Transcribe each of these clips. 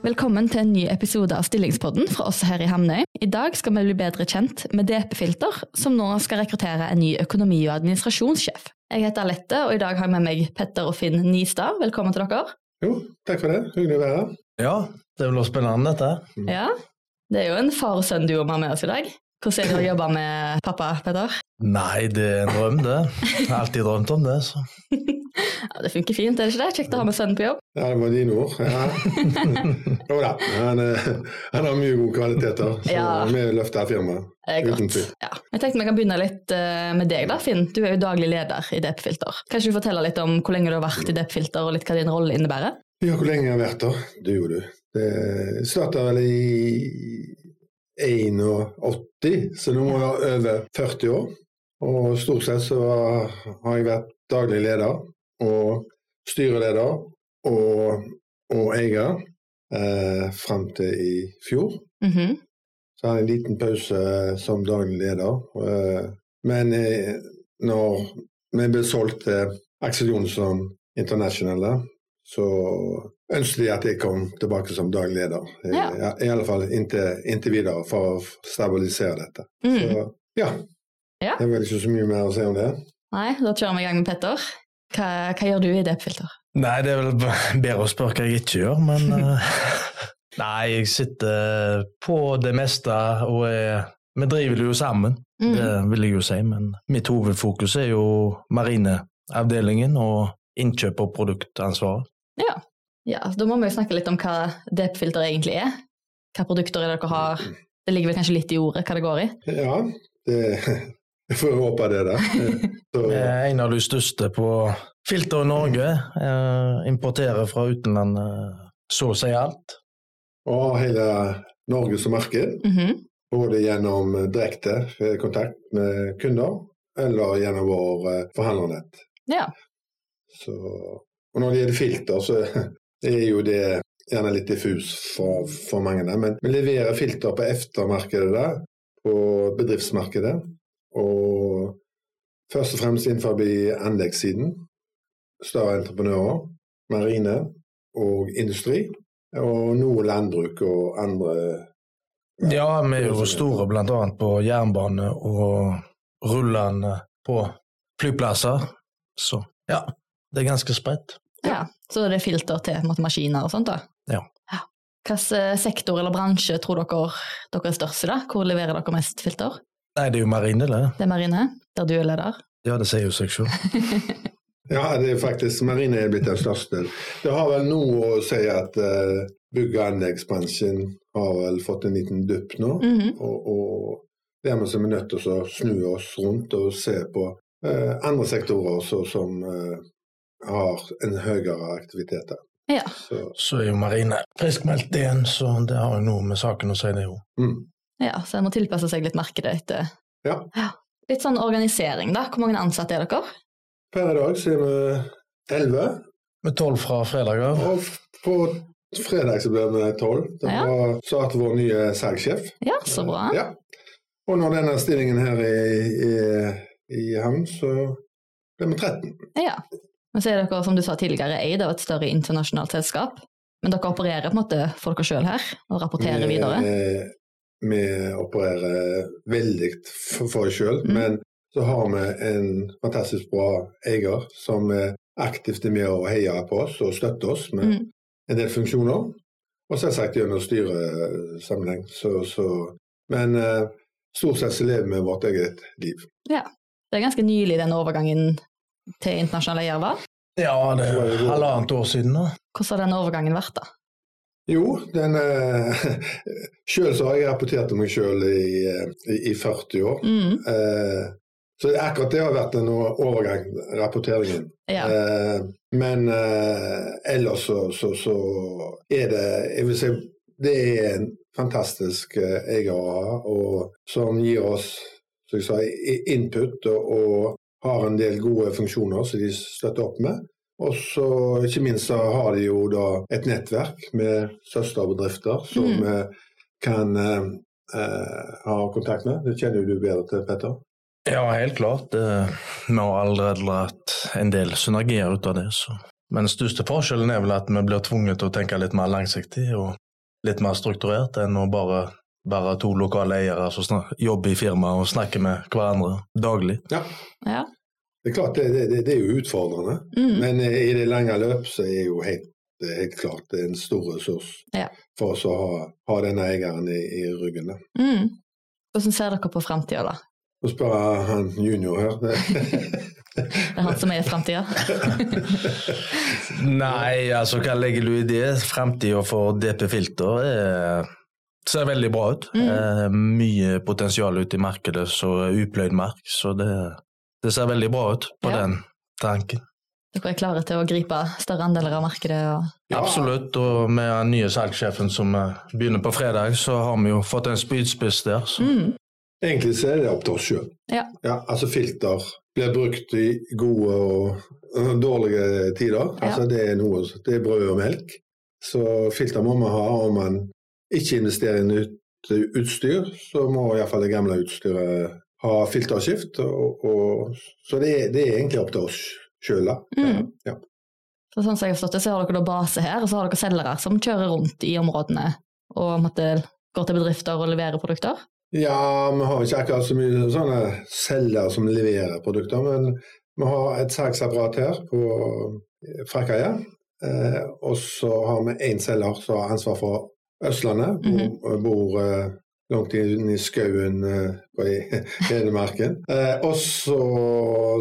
Velkommen til en ny episode av Stillingspodden fra oss her i Hamnøy. I dag skal vi bli bedre kjent med DP Filter, som nå skal rekruttere en ny økonomi- og administrasjonssjef. Jeg heter Alette, og i dag har jeg med meg Petter og Finn Nistad. Velkommen til dere. Jo, takk for det. Hyggelig å være her. Ja, det blir spennende dette. Ja, Det er jo en far og sønn-duo vi har med oss i dag. Hvordan er det å jobbe med pappa, Peder? Nei, det er en drøm, det. Jeg har alltid drømt om det. så. Ja, Det funker fint, er det ikke det? Kjekt å ha med sønnen på jobb. Ja, det var dine ord. Ja. jo da, han, eh, han har mye gode kvaliteter, så Ja. vi løfter firmaet. Uten tvil. Ja. Jeg tenkte vi kan begynne litt eh, med deg, da, Finn. Du er jo daglig leder i DP Filter. Kan ikke du fortelle litt om hvor lenge du har vært i DP Filter, og litt hva din rolle innebærer? Ja, hvor lenge jeg har vært der? Det gjorde du. Det starta vel i 81, så nå er jeg over 40 år. Og stort sett så har jeg vært daglig leder og styreleder og, og eier eh, fram til i fjor. Mhm. Så hadde jeg en liten pause som daglig leder. Eh, Men eh, når vi ble solgt til Axel Jonsson International, så ønsket de at jeg kom tilbake som daglig leder. Ja. ja, I alle fall inntil, inntil videre, for å stabilisere dette. Mm. Så ja. Ja. Det er vel ikke så mye mer å si om det. Nei, da kjører vi i gang med Petter. Hva, hva gjør du i DEP-filter? Nei, det er vel bedre å spørre hva jeg ikke gjør, men eh, Nei, jeg sitter på det meste, og er, vi driver det jo sammen. Mm. Det vil jeg jo si, men mitt hovedfokus er jo marineavdelingen og innkjøp og produktansvaret. Ja. ja, da må vi jo snakke litt om hva DEP-filter egentlig er. Hva produkter er det dere har? Det ligger vel kanskje litt i ordet hva det går i? Ja, det jeg får håpe det, da. Så, Vi er en av de største på filter i Norge. eh, Importerer fra utlandet så å si alt. og hele Norge som marked. Mhm. Både gjennom direkte kontakt med kunder, eller gjennom vår eh, forhandlernett. Ja. Så, og når det gjelder filter, så er jo det gjerne litt diffus for, for mange. Men vi leverer filter på eftermarkedet der, på bedriftsmarkedet. Og først og fremst innenfor anleggssiden. Større entreprenører, marine og industri. Og noe landbruk og andre Ja, vi er jo store annet på jernbane og rullende på flyplasser. Så ja, det er ganske spredt. ja. Så det er filter til måte, maskiner og sånt, da? Ja. Hvilken sektor eller bransje tror dere dere er størst i? da? Hvor leverer dere mest filter? Nei, det er jo marine, det. Det er marine, der du er leder? Ja, det sier jo seg selv. Ja, det er faktisk marine er blitt den største. Det har vel noe å si at uh, bygg- og anleggsbransjen har vel fått en liten dupp nå. Mhm. Og, og dermed så er vi nødt til å snu oss rundt og se på uh, andre sektorer også, som eh, har en høyere aktivitet. der. Ja. Så, Så er jo marine friskmeldt igjen, så det har jo noe med saken å si, det jo. mm. ja, så jeg må tilpasse seg litt markedet etter Ja. Litt sånn organisering, da. Hvor mange ansatte er dere? Per i dag så er vi elleve, Med tolv fra fredag av? og på fredag så blir vi tolv. Da Ja. starter vår nye salgssjef. Ja, så bra. Ja. Og når denne stillingen her er, i, i havn, så blir vi 13. Ja. Men så er dere, som du sa tidligere, eid av et større internasjonalt selskap. Men dere opererer på en måte for dere sjøl her, og rapporterer Vi- videre? Vi opererer veldig for, oss sjøl, Mm. men så har vi en fantastisk bra eier som er aktivt med å heie på oss og støtte oss med Mm. en del funksjoner. Og selvsagt gjennom styresammenheng. Så, så, men eh, stort sett så lever vi vårt eget liv. Ja. Det er ganske nylig den overgangen til internasjonale jerver? Ja, det er halvannet år siden nå. Hvordan har den overgangen vært, da? Jo, den eh, Sjøl så har jeg rapportert om meg sjøl i, eh, i, i 40 år. Mm. Eh, så akkurat det har vært en overgang, rapporteringen. Ja. Eh, men eh, ellers så, så, så er det Jeg vil si det er en fantastisk eh, eier og som gir oss som jeg sa, input og, og har en del gode funksjoner som de støtter opp med. Og så ikke minst så har de jo da et nettverk med søsterbedrifter som Mm. eh, kan eh, ha kontakt med. Det kjenner jo du bedre til, Petter. Ja, helt klart. Eh, Vi har allerede lagt en del synergier ut av det. Så. Men den største forskjellen er vel at vi blir tvunget til å tenke litt mer langsiktig og litt mer strukturert enn å bare være to lokale eiere som jobber i firmaet og snakker med hverandre daglig. Ja. Det er klart, det, det, det er jo utfordrende. Mm. Men eh, i det lange løp så er jo helt, det er helt klart det er en stor ressurs Ja. for oss å ha, ha denne eieren i, i ryggen. da. Mm. Hvordan ser dere på framtida, da? Nå spør jeg han junior her. Det er han som er framtida. Nei, altså hva legger du i det? Framtida for DP Filter er, ser veldig bra ut. Mm. Eh, mye potensial ute i markedet, så upløyd mark. Så det, det ser veldig bra ut på Ja. den tanken. Dere er klare til å gripe større andeler av markedet? Og... Ja. Absolutt, og med den nye salgssjefen som eh, begynner på fredag, så har vi jo fått en spydspiss der. Så. Mm. Egentlig så er det opp til oss sjøl. Ja. altså filter blir brukt i gode og dårlige tider. Ja. Altså det er noe, det er brød og melk. Så filter må man ha. Om man ikke investerer i nytt utstyr, så må iallfall det gamle utstyret ha filterskift. Og, og, så det det er egentlig opp til oss sjøl, da. Mm. Ja. Så sånn som jeg har forstått det, så har dere da base her, og så har dere selgere som kjører rundt i områdene og måtte, går til bedrifter og leverer produkter? Ja, vi har ikke akkurat så mye sånne selgere som leverer produkter, men vi har et salgsapparat her på Frakkøya. Eh, og så har vi én selger som har ansvar for Østlandet, bor, bor uh, langt inn i skauen uh, på i- Hedmarken. Uh, og så,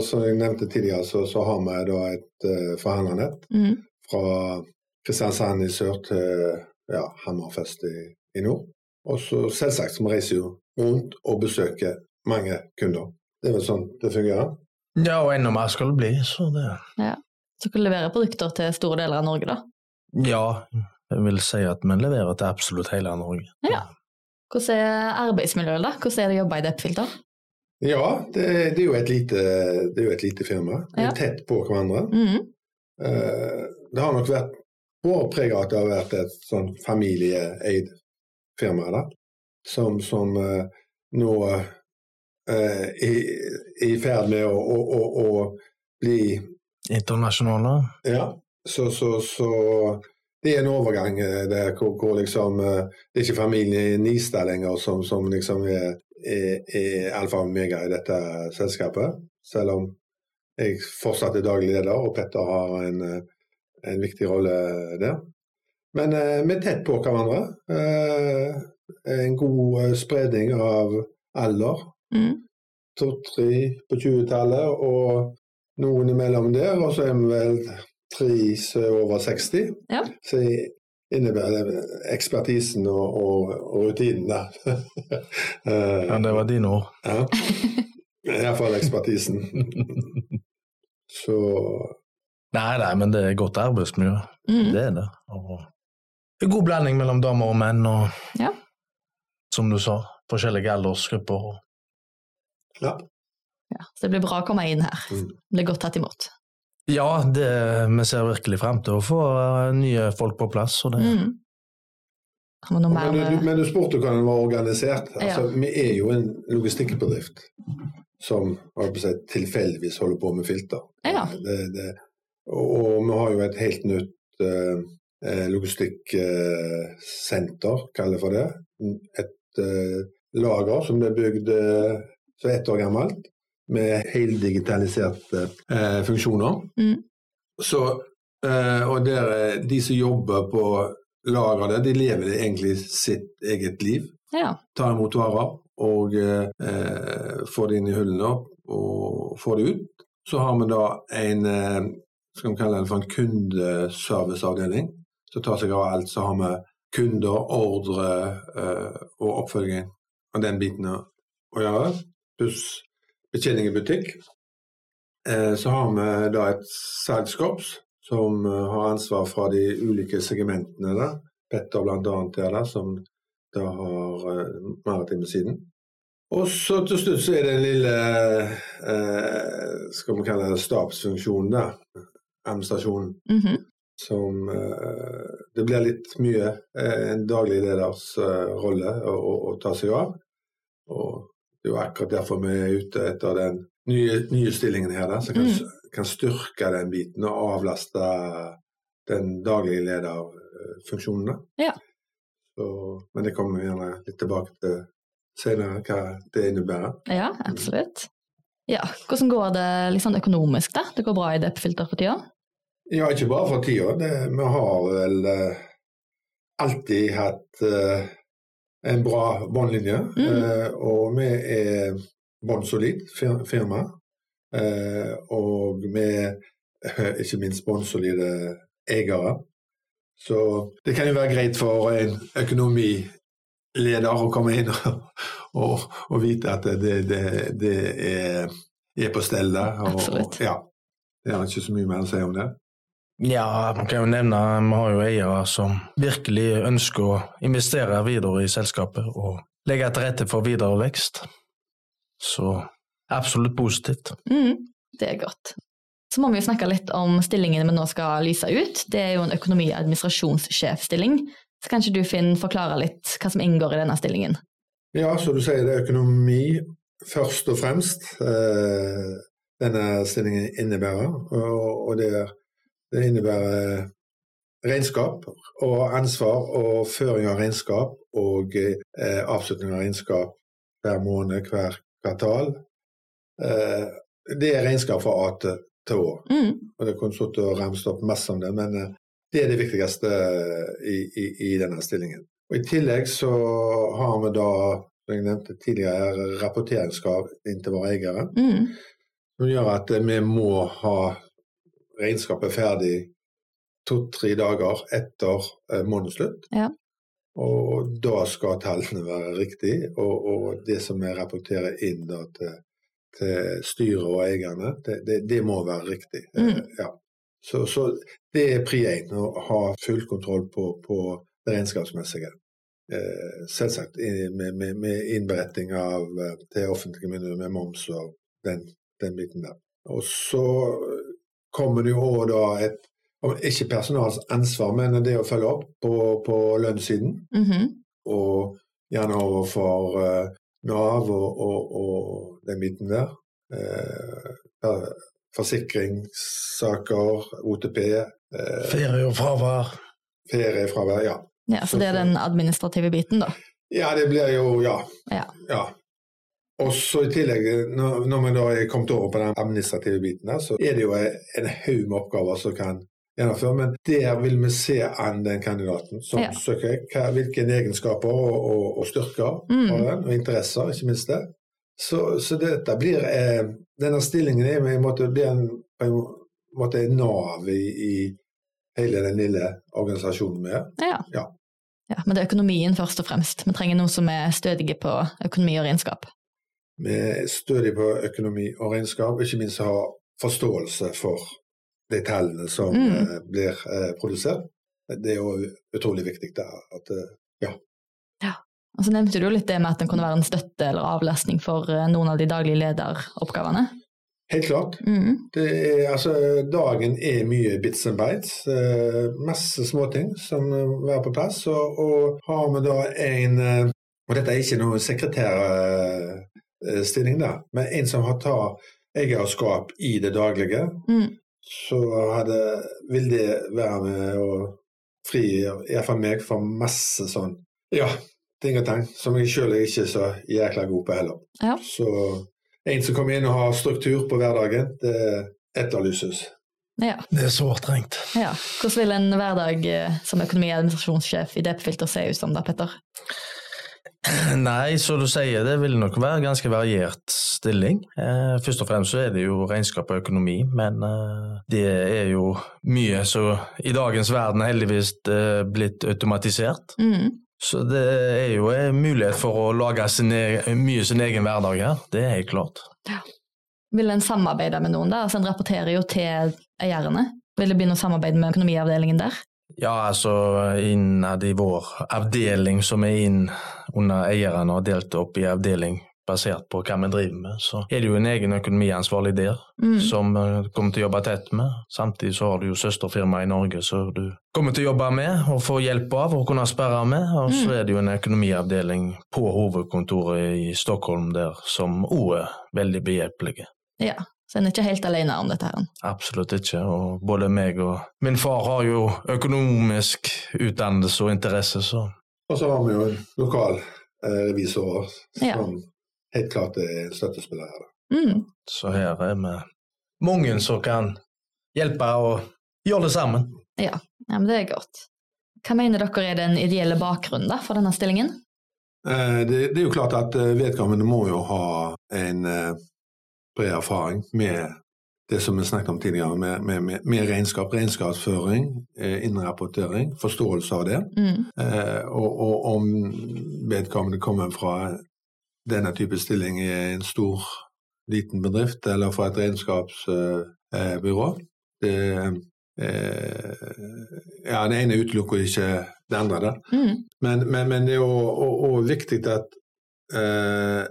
som jeg nevnte tidligere, så, så har vi da et uh, forhandlernett Mm. fra Kristiansand i sør til ja, Hammerfest i, i nord. Og så selvsagt så vi reiser jo rundt og besøker mange kunder. Det er vel sånn det fungerer. Ja, og enda mer skal det bli, så det Så dere leverer produkter til store deler av Norge, da? Ja, jeg vil si at vi leverer til absolutt hele Norge. Ja. Hvordan er arbeidsmiljøet, da? Hvordan er det å jobbe i Deppfilter? Ja, det, det, er jo et lite, det er jo et lite firma. Vi Ja. er tett på hverandre. Mm. Eh, det har nok vært vår preg at det har vært et sånn familieeid firma da, som, som eh, nå eh, er er i ferd med å, å, å, å bli Internasjonale. Ja, så, så, så det er en overgang eh, der hvor, hvor liksom eh, Det er ikke familien Nistad lenger som, som liksom er, er, er alfa og omega i dette selskapet. Selv om jeg fortsatt er daglig leder, og Petter har en, eh, en viktig rolle der. Men eh, vi er tett på hverandre. Eh, en god spredning av alder. Mm. To-tre på 20-tallet og noen imellom der, og så er vi vel er over 60. Ja. Så innebærer det ekspertisen og, og, og rutinen der. Eh, Ja, det var dine ord. ja. Iallfall ekspertisen. Så Nei, nei, men det er godt arbeidsmiljø. Mm. Det er det. Og en god blanding mellom damer og menn, og Ja. som du sa, forskjellige aldersgrupper. ja. Ja, så det blir bra å komme inn her. Mm. Blir godt tatt imot. Ja, det, vi ser virkelig frem til å få eh, nye folk på plass. Og det, Mm. Noe mer Men du, du, men du spurte hvordan den var organisert. Altså, Ja. Vi er jo en logistikkbedrift som si, tilfeldigvis holder på med filter. Ja. Det, det, og, og vi har jo et helt nytt eh, eh, logistikksenter, kaller jeg for det. Et eh, lager som ble bygd eh, for ett år gammelt, med heldigitaliserte eh, funksjoner. Mm. Så, eh, og der, eh, de som jobber på lageret de lever egentlig sitt eget liv. Ja. Tar imot varer og eh, får det inn i hullene og får det ut. Så har vi da en eh, skal vi kalle det for en kundeserviceavdeling som tar seg av alt. Så har vi kunder, ordre eh, og oppfølging av den biten å gjøre. Pluss betjening i butikk. Eh, så har vi da et salgskorps som eh, har ansvar fra de ulike segmentene. da. Petter annet er der, som da har uh, maritime siden. Og så til slutt så er det den lille eh, skal vi kalle det stabsfunksjonen, da. Administrasjonen. -hmm. Som eh, Det blir litt mye eh, en daglig leders eh, rolle å, å, å ta seg av. Og det er jo akkurat derfor vi er ute etter den nye, nye stillingen her, da, som kan, kan styrke den biten og avlaste den daglige lederfunksjonen. Ja. Så, men det kommer vi gjerne litt tilbake til senere, hva det innebærer. Ja, absolutt. Ja, Hvordan går det sånn økonomisk, da? Det går bra i DP-filter for tida? Ja, ikke bare for tida. Vi har vel eh, alltid hatt eh, en bra båndlinje. Mm. eh, og vi er bånnsolid firma. Eh, og vi er ikke minst bånnsolide eiere. Så det kan jo være greit for en økonomileder å komme inn og, og, og vite at det, det, det er, er på stell der. Og, Absolutt. Ja, det er ikke så mye mer å si om det. Ja, man kan jo nevne vi har jo eiere som virkelig ønsker å investere videre i selskapet og legge til rette for videre vekst. Så absolutt positivt. Mm, det er godt. Så må vi jo snakke litt om stillingen vi nå skal lyse ut. Det er jo en økonomi- og administrasjonssjefstilling. Så kan ikke du Finn forklare litt hva som inngår i denne stillingen? Ja, så du sier det er økonomi først og fremst eh, denne stillingen innebærer. Og, og det, det innebærer regnskap og ansvar og føring av regnskap og eh, avslutning av regnskap hver måned, hver kvartal. Eh, det er regnskap fra A til, til Å. Mm. Og det kunne sittet og ramset opp masse om det, men eh, det er det viktigste eh, i, i, i denne stillingen. Og I tillegg så har vi da, som jeg nevnte tidligere, rapporteringskrav inn til våre eiere. Mm. Som gjør at eh, vi må ha regnskapet ferdig to-tre dager etter eh, månedsslutt. Ja. Og da skal tallene være riktige, og, og det som vi rapporterer inn da til, til styret og eierne, det, det, det må være riktig. Mm. Eh, Ja. Så, så det er pri én, å ha full kontroll på, på det regnskapsmessige. Eh, selvsagt med, med, med innberetning av, eh, til offentlige myndigheter med moms og den, den biten der. Og så kommer det jo også da et ikke personalets ansvar, men det å følge opp på, på lønnssiden. Mhm. Og gjerne overfor uh, Nav og, og, og den biten der. Uh, forsikringssaker, OTP, Uh, Ferie og fravær. feriefravær. Ja. Ja, så det er den administrative biten, da. ja, det blir jo Ja. Ja. ja. Og så i tillegg, når, vi da er kommet over på den administrative biten, der, så er det jo en haug med oppgaver som kan gjennomføre. Men der vil vi se an den kandidaten som Ja. søker. Hva, hvilke egenskaper og, og, og styrker Mm. har den, og interesser, ikke minst det. Så, så dette blir eh, Denne stillingen er med, måte, blir en, på en måte en nav i, i hele den lille organisasjonen vi er. Ja. Ja. ja. Men det er økonomien først og fremst. Vi trenger noen som er stødige på økonomi og regnskap. Vi stødig på økonomi og regnskap, ikke minst ha forståelse for de tallene som Mm. eh, blir eh, produsert. Det er jo utrolig viktig. Da, at, eh, Og så nevnte du jo litt det med at den kunne være en støtte eller avlastning for noen av de daglige lederoppgavene. helt klart. Mm. Det er, altså, dagen er mye bits and bites. Eh, masse småting som må være på plass. Og, og har vi da en Og dette er ikke noen sekretærstilling, da, men en som har tatt eierskap i det daglige. Mm. så hadde, vil det være med å fri iallfall meg for masse sånn ja, ting og tang som jeg sjøl er ikke så jækla god på heller. Ja. Så en som kommer inn og har struktur på hverdagen, det etterlyses. Ja. Det er sårt trengt. ja. Hvordan vil en hverdag eh, som økonomi- og administrasjonssjef i DP Filter se ut som da, Petter? Nei, som du sier, det vil nok være ganske variert stilling. Eh, først og fremst så er det jo regnskap og økonomi, men eh, det er jo mye som i dagens verden heldigvis eh, blitt automatisert. Mm. Så det er jo en mulighet for å lage sin egen, mye sin egen hverdag her, det er helt klart. Vil en samarbeide med noen der? Altså, en rapporterer jo til eierne. Vil det bli noe samarbeid med økonomiavdelingen der? Ja, altså innad i vår avdeling som er inn under eierne og delt opp i avdeling basert på hva vi driver med. Så er det jo en egen økonomiansvarlig der Mm. som eh, kommer til å jobbe tett med. Samtidig så har du jo søsterfirma i Norge som du kommer til å jobbe med og få hjelp av og kunne sperre med. Og så Mm. er det jo en økonomiavdeling på hovedkontoret i Stockholm der som òg er veldig behjelpelige. Ja, så en er ikke helt alene om dette her. Absolutt ikke. Og både meg og min far har jo økonomisk utdannelse og interesse, så Og så har vi jo en lokal eh, revisor Ja. som helt klart er en støttespiller her. Mm. Så her er vi mange som kan hjelpe og gjøre det sammen. Ja. ja, men det er godt. Hva mener dere er den ideelle bakgrunnen da, for denne stillingen? Eh, det, det er jo klart at eh, vedkommende må jo ha en eh, bred erfaring med det som vi snakket om tidligere, med, med, med, med regnskap, regnskapsføring, eh, innrapportering, forståelse av det. Mm. Eh, og, og om vedkommende kommer fra denne type stilling i en stor, liten bedrift, eller fra et regnskapsbyrå det, eh, Ja, det ene utelukker ikke det andre. der. Mm. Men, men, men det er jo viktig at eh,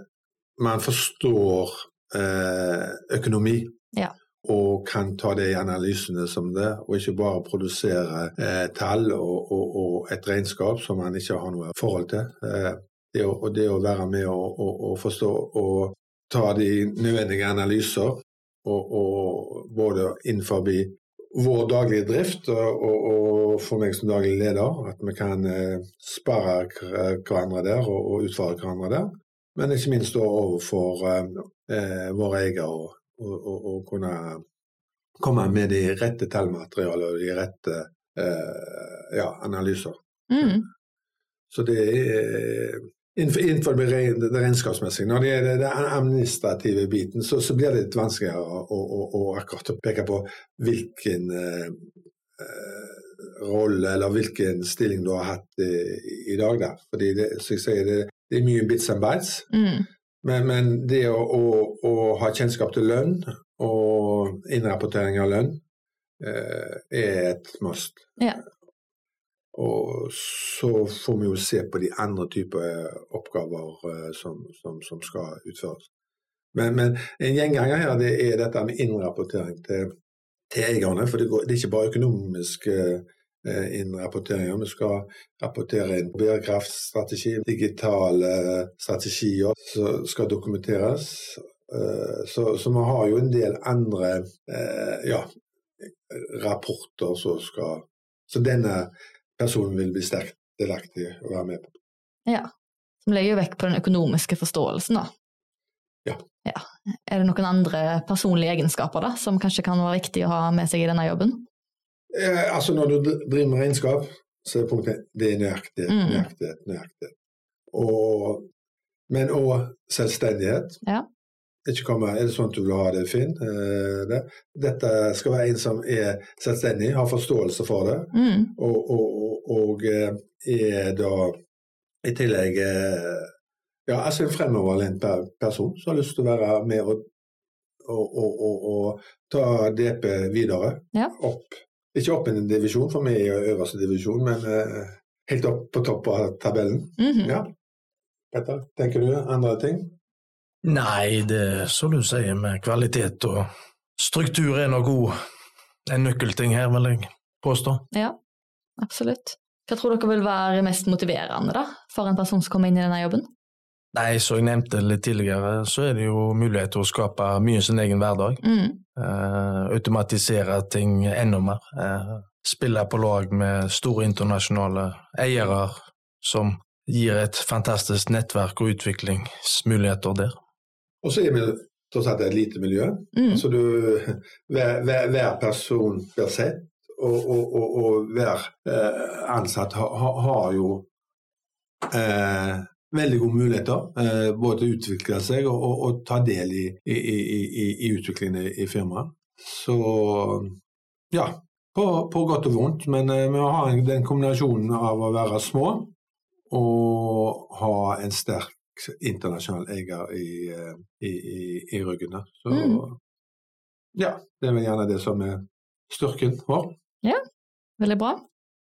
man forstår eh, økonomi. Ja. Og kan ta det i analysene som det, og ikke bare produsere eh, tall og, og, og et regnskap som man ikke har noe forhold til. Eh, det, å, og det å være med og, og, forstå og ta de nødvendige analyser, og, både innenfor vår daglige drift og, for meg som daglig leder, at vi kan eh, spare hverandre der og, utfordre hverandre der. Men ikke minst overfor eh, vår eiere og, og, og, og kunne komme med de rette tallmaterialer og de rette eh, ja, analyser. Mm. Så det er innenfor, det regnskapsmessige. Når det gjelder den administrative biten, så, så blir det litt vanskeligere å, å, å, akkurat peke på hvilken eh, eh, rolle eller hvilken stilling du har hatt i, i dag. Da. Fordi det, så jeg sier, det, det er mye bits and bites. Mm. Men, men det å, å, å ha kjennskap til lønn og innrapportering av lønn eh, er et must. Ja. Og så får vi jo se på de andre typer oppgaver eh, som, som, som skal utføres. Men, men en gjenganger her det er dette med innrapportering til, til eierne. For det, går, det er ikke bare økonomiske eh, innrapporteringer. Vi skal rapportere inn bærekraftstrategi, digitale strategier som skal dokumenteres. Eh, Så, så vi har jo en del andre eh, ja, rapporter som skal Så denne personen vil bli sterkt delaktig å være med på. Ja. Som legger jo vekk på den økonomiske forståelsen, da. Ja. ja. Er det noen andre personlige egenskaper da, som kanskje kan være viktig å ha med seg i denne jobben? Eh, altså Når du driver med regnskap, så er det punktet det er nøyaktighet, Mm. nøyaktighet, nøyaktighet. Og, men òg selvstendighet. Ja. Ikke komme, Er det sånn at du vil ha det, Finn? Eh, det. Dette skal være en som er selvstendig, har forståelse for det, Mm. og, og, og, eh, er da i tillegg eh, ja, altså en fremoverlent per person som har lyst til å være med og, og, og, og, og ta DP videre. Ja. Opp. Ikke opp en divisjon, for vi er i øverste divisjon, men uh, helt opp på topp av tabellen. Mhm. Ja. Petter, tenker du andre ting? Nei, det er som du sier, med kvalitet og struktur er nok god en nøkkelting her, vil jeg påstå. Ja, absolutt. Hva tror dere vil være mest motiverende da, for en person som kommer inn i denne jobben? Nei, som jeg nevnte litt tidligere, så er det jo mulighet til å skape mye sin egen hverdag. Mm. Eh, automatisere ting enda mer. Eh, spille på lag med store internasjonale eiere som gir et fantastisk nettverk og utviklingsmuligheter der. Og så er vi tross alt et lite miljø. Mm. Så du, hver, hver, hver person blir sett, og, og, og, og hver eh, ansatt har, har- har jo eh, veldig gode muligheter eh, både til å utvikle seg og, og, og ta del i, i, i, i, i utviklingen i, firmaet. Så ja, på, på godt og vondt, men eh, vi har den kombinasjonen av å være små og ha en sterk internasjonal eier i, eh, i, i, i ryggen. Så Mm. ja, det er vel gjerne det som er styrken vår. Ja, Veldig bra.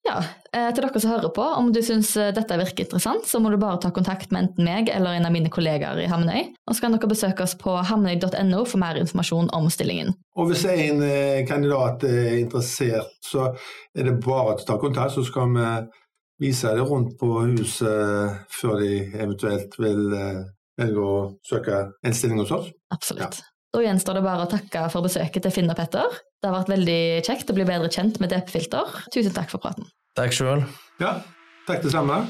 Ja, eh, til dere som hører på, om du syns eh, dette virker interessant, så må du bare ta kontakt med enten meg eller en av mine kollegaer i Hamnøy. Og så kan dere besøke oss på hamnøy.no for mer informasjon om stillingen. Og hvis en eh, kandidat er interessert, så er det bare å ta kontakt, så skal vi vise det rundt på huset før de eventuelt vil velge å søke en stilling hos oss. Absolutt. Ja. Da gjenstår det bare å takke for besøket til Finn og Petter. Det har vært veldig kjekt å bli bedre kjent med DP-filter. Tusen takk for praten. Takk sjøl. Ja, takk det samme.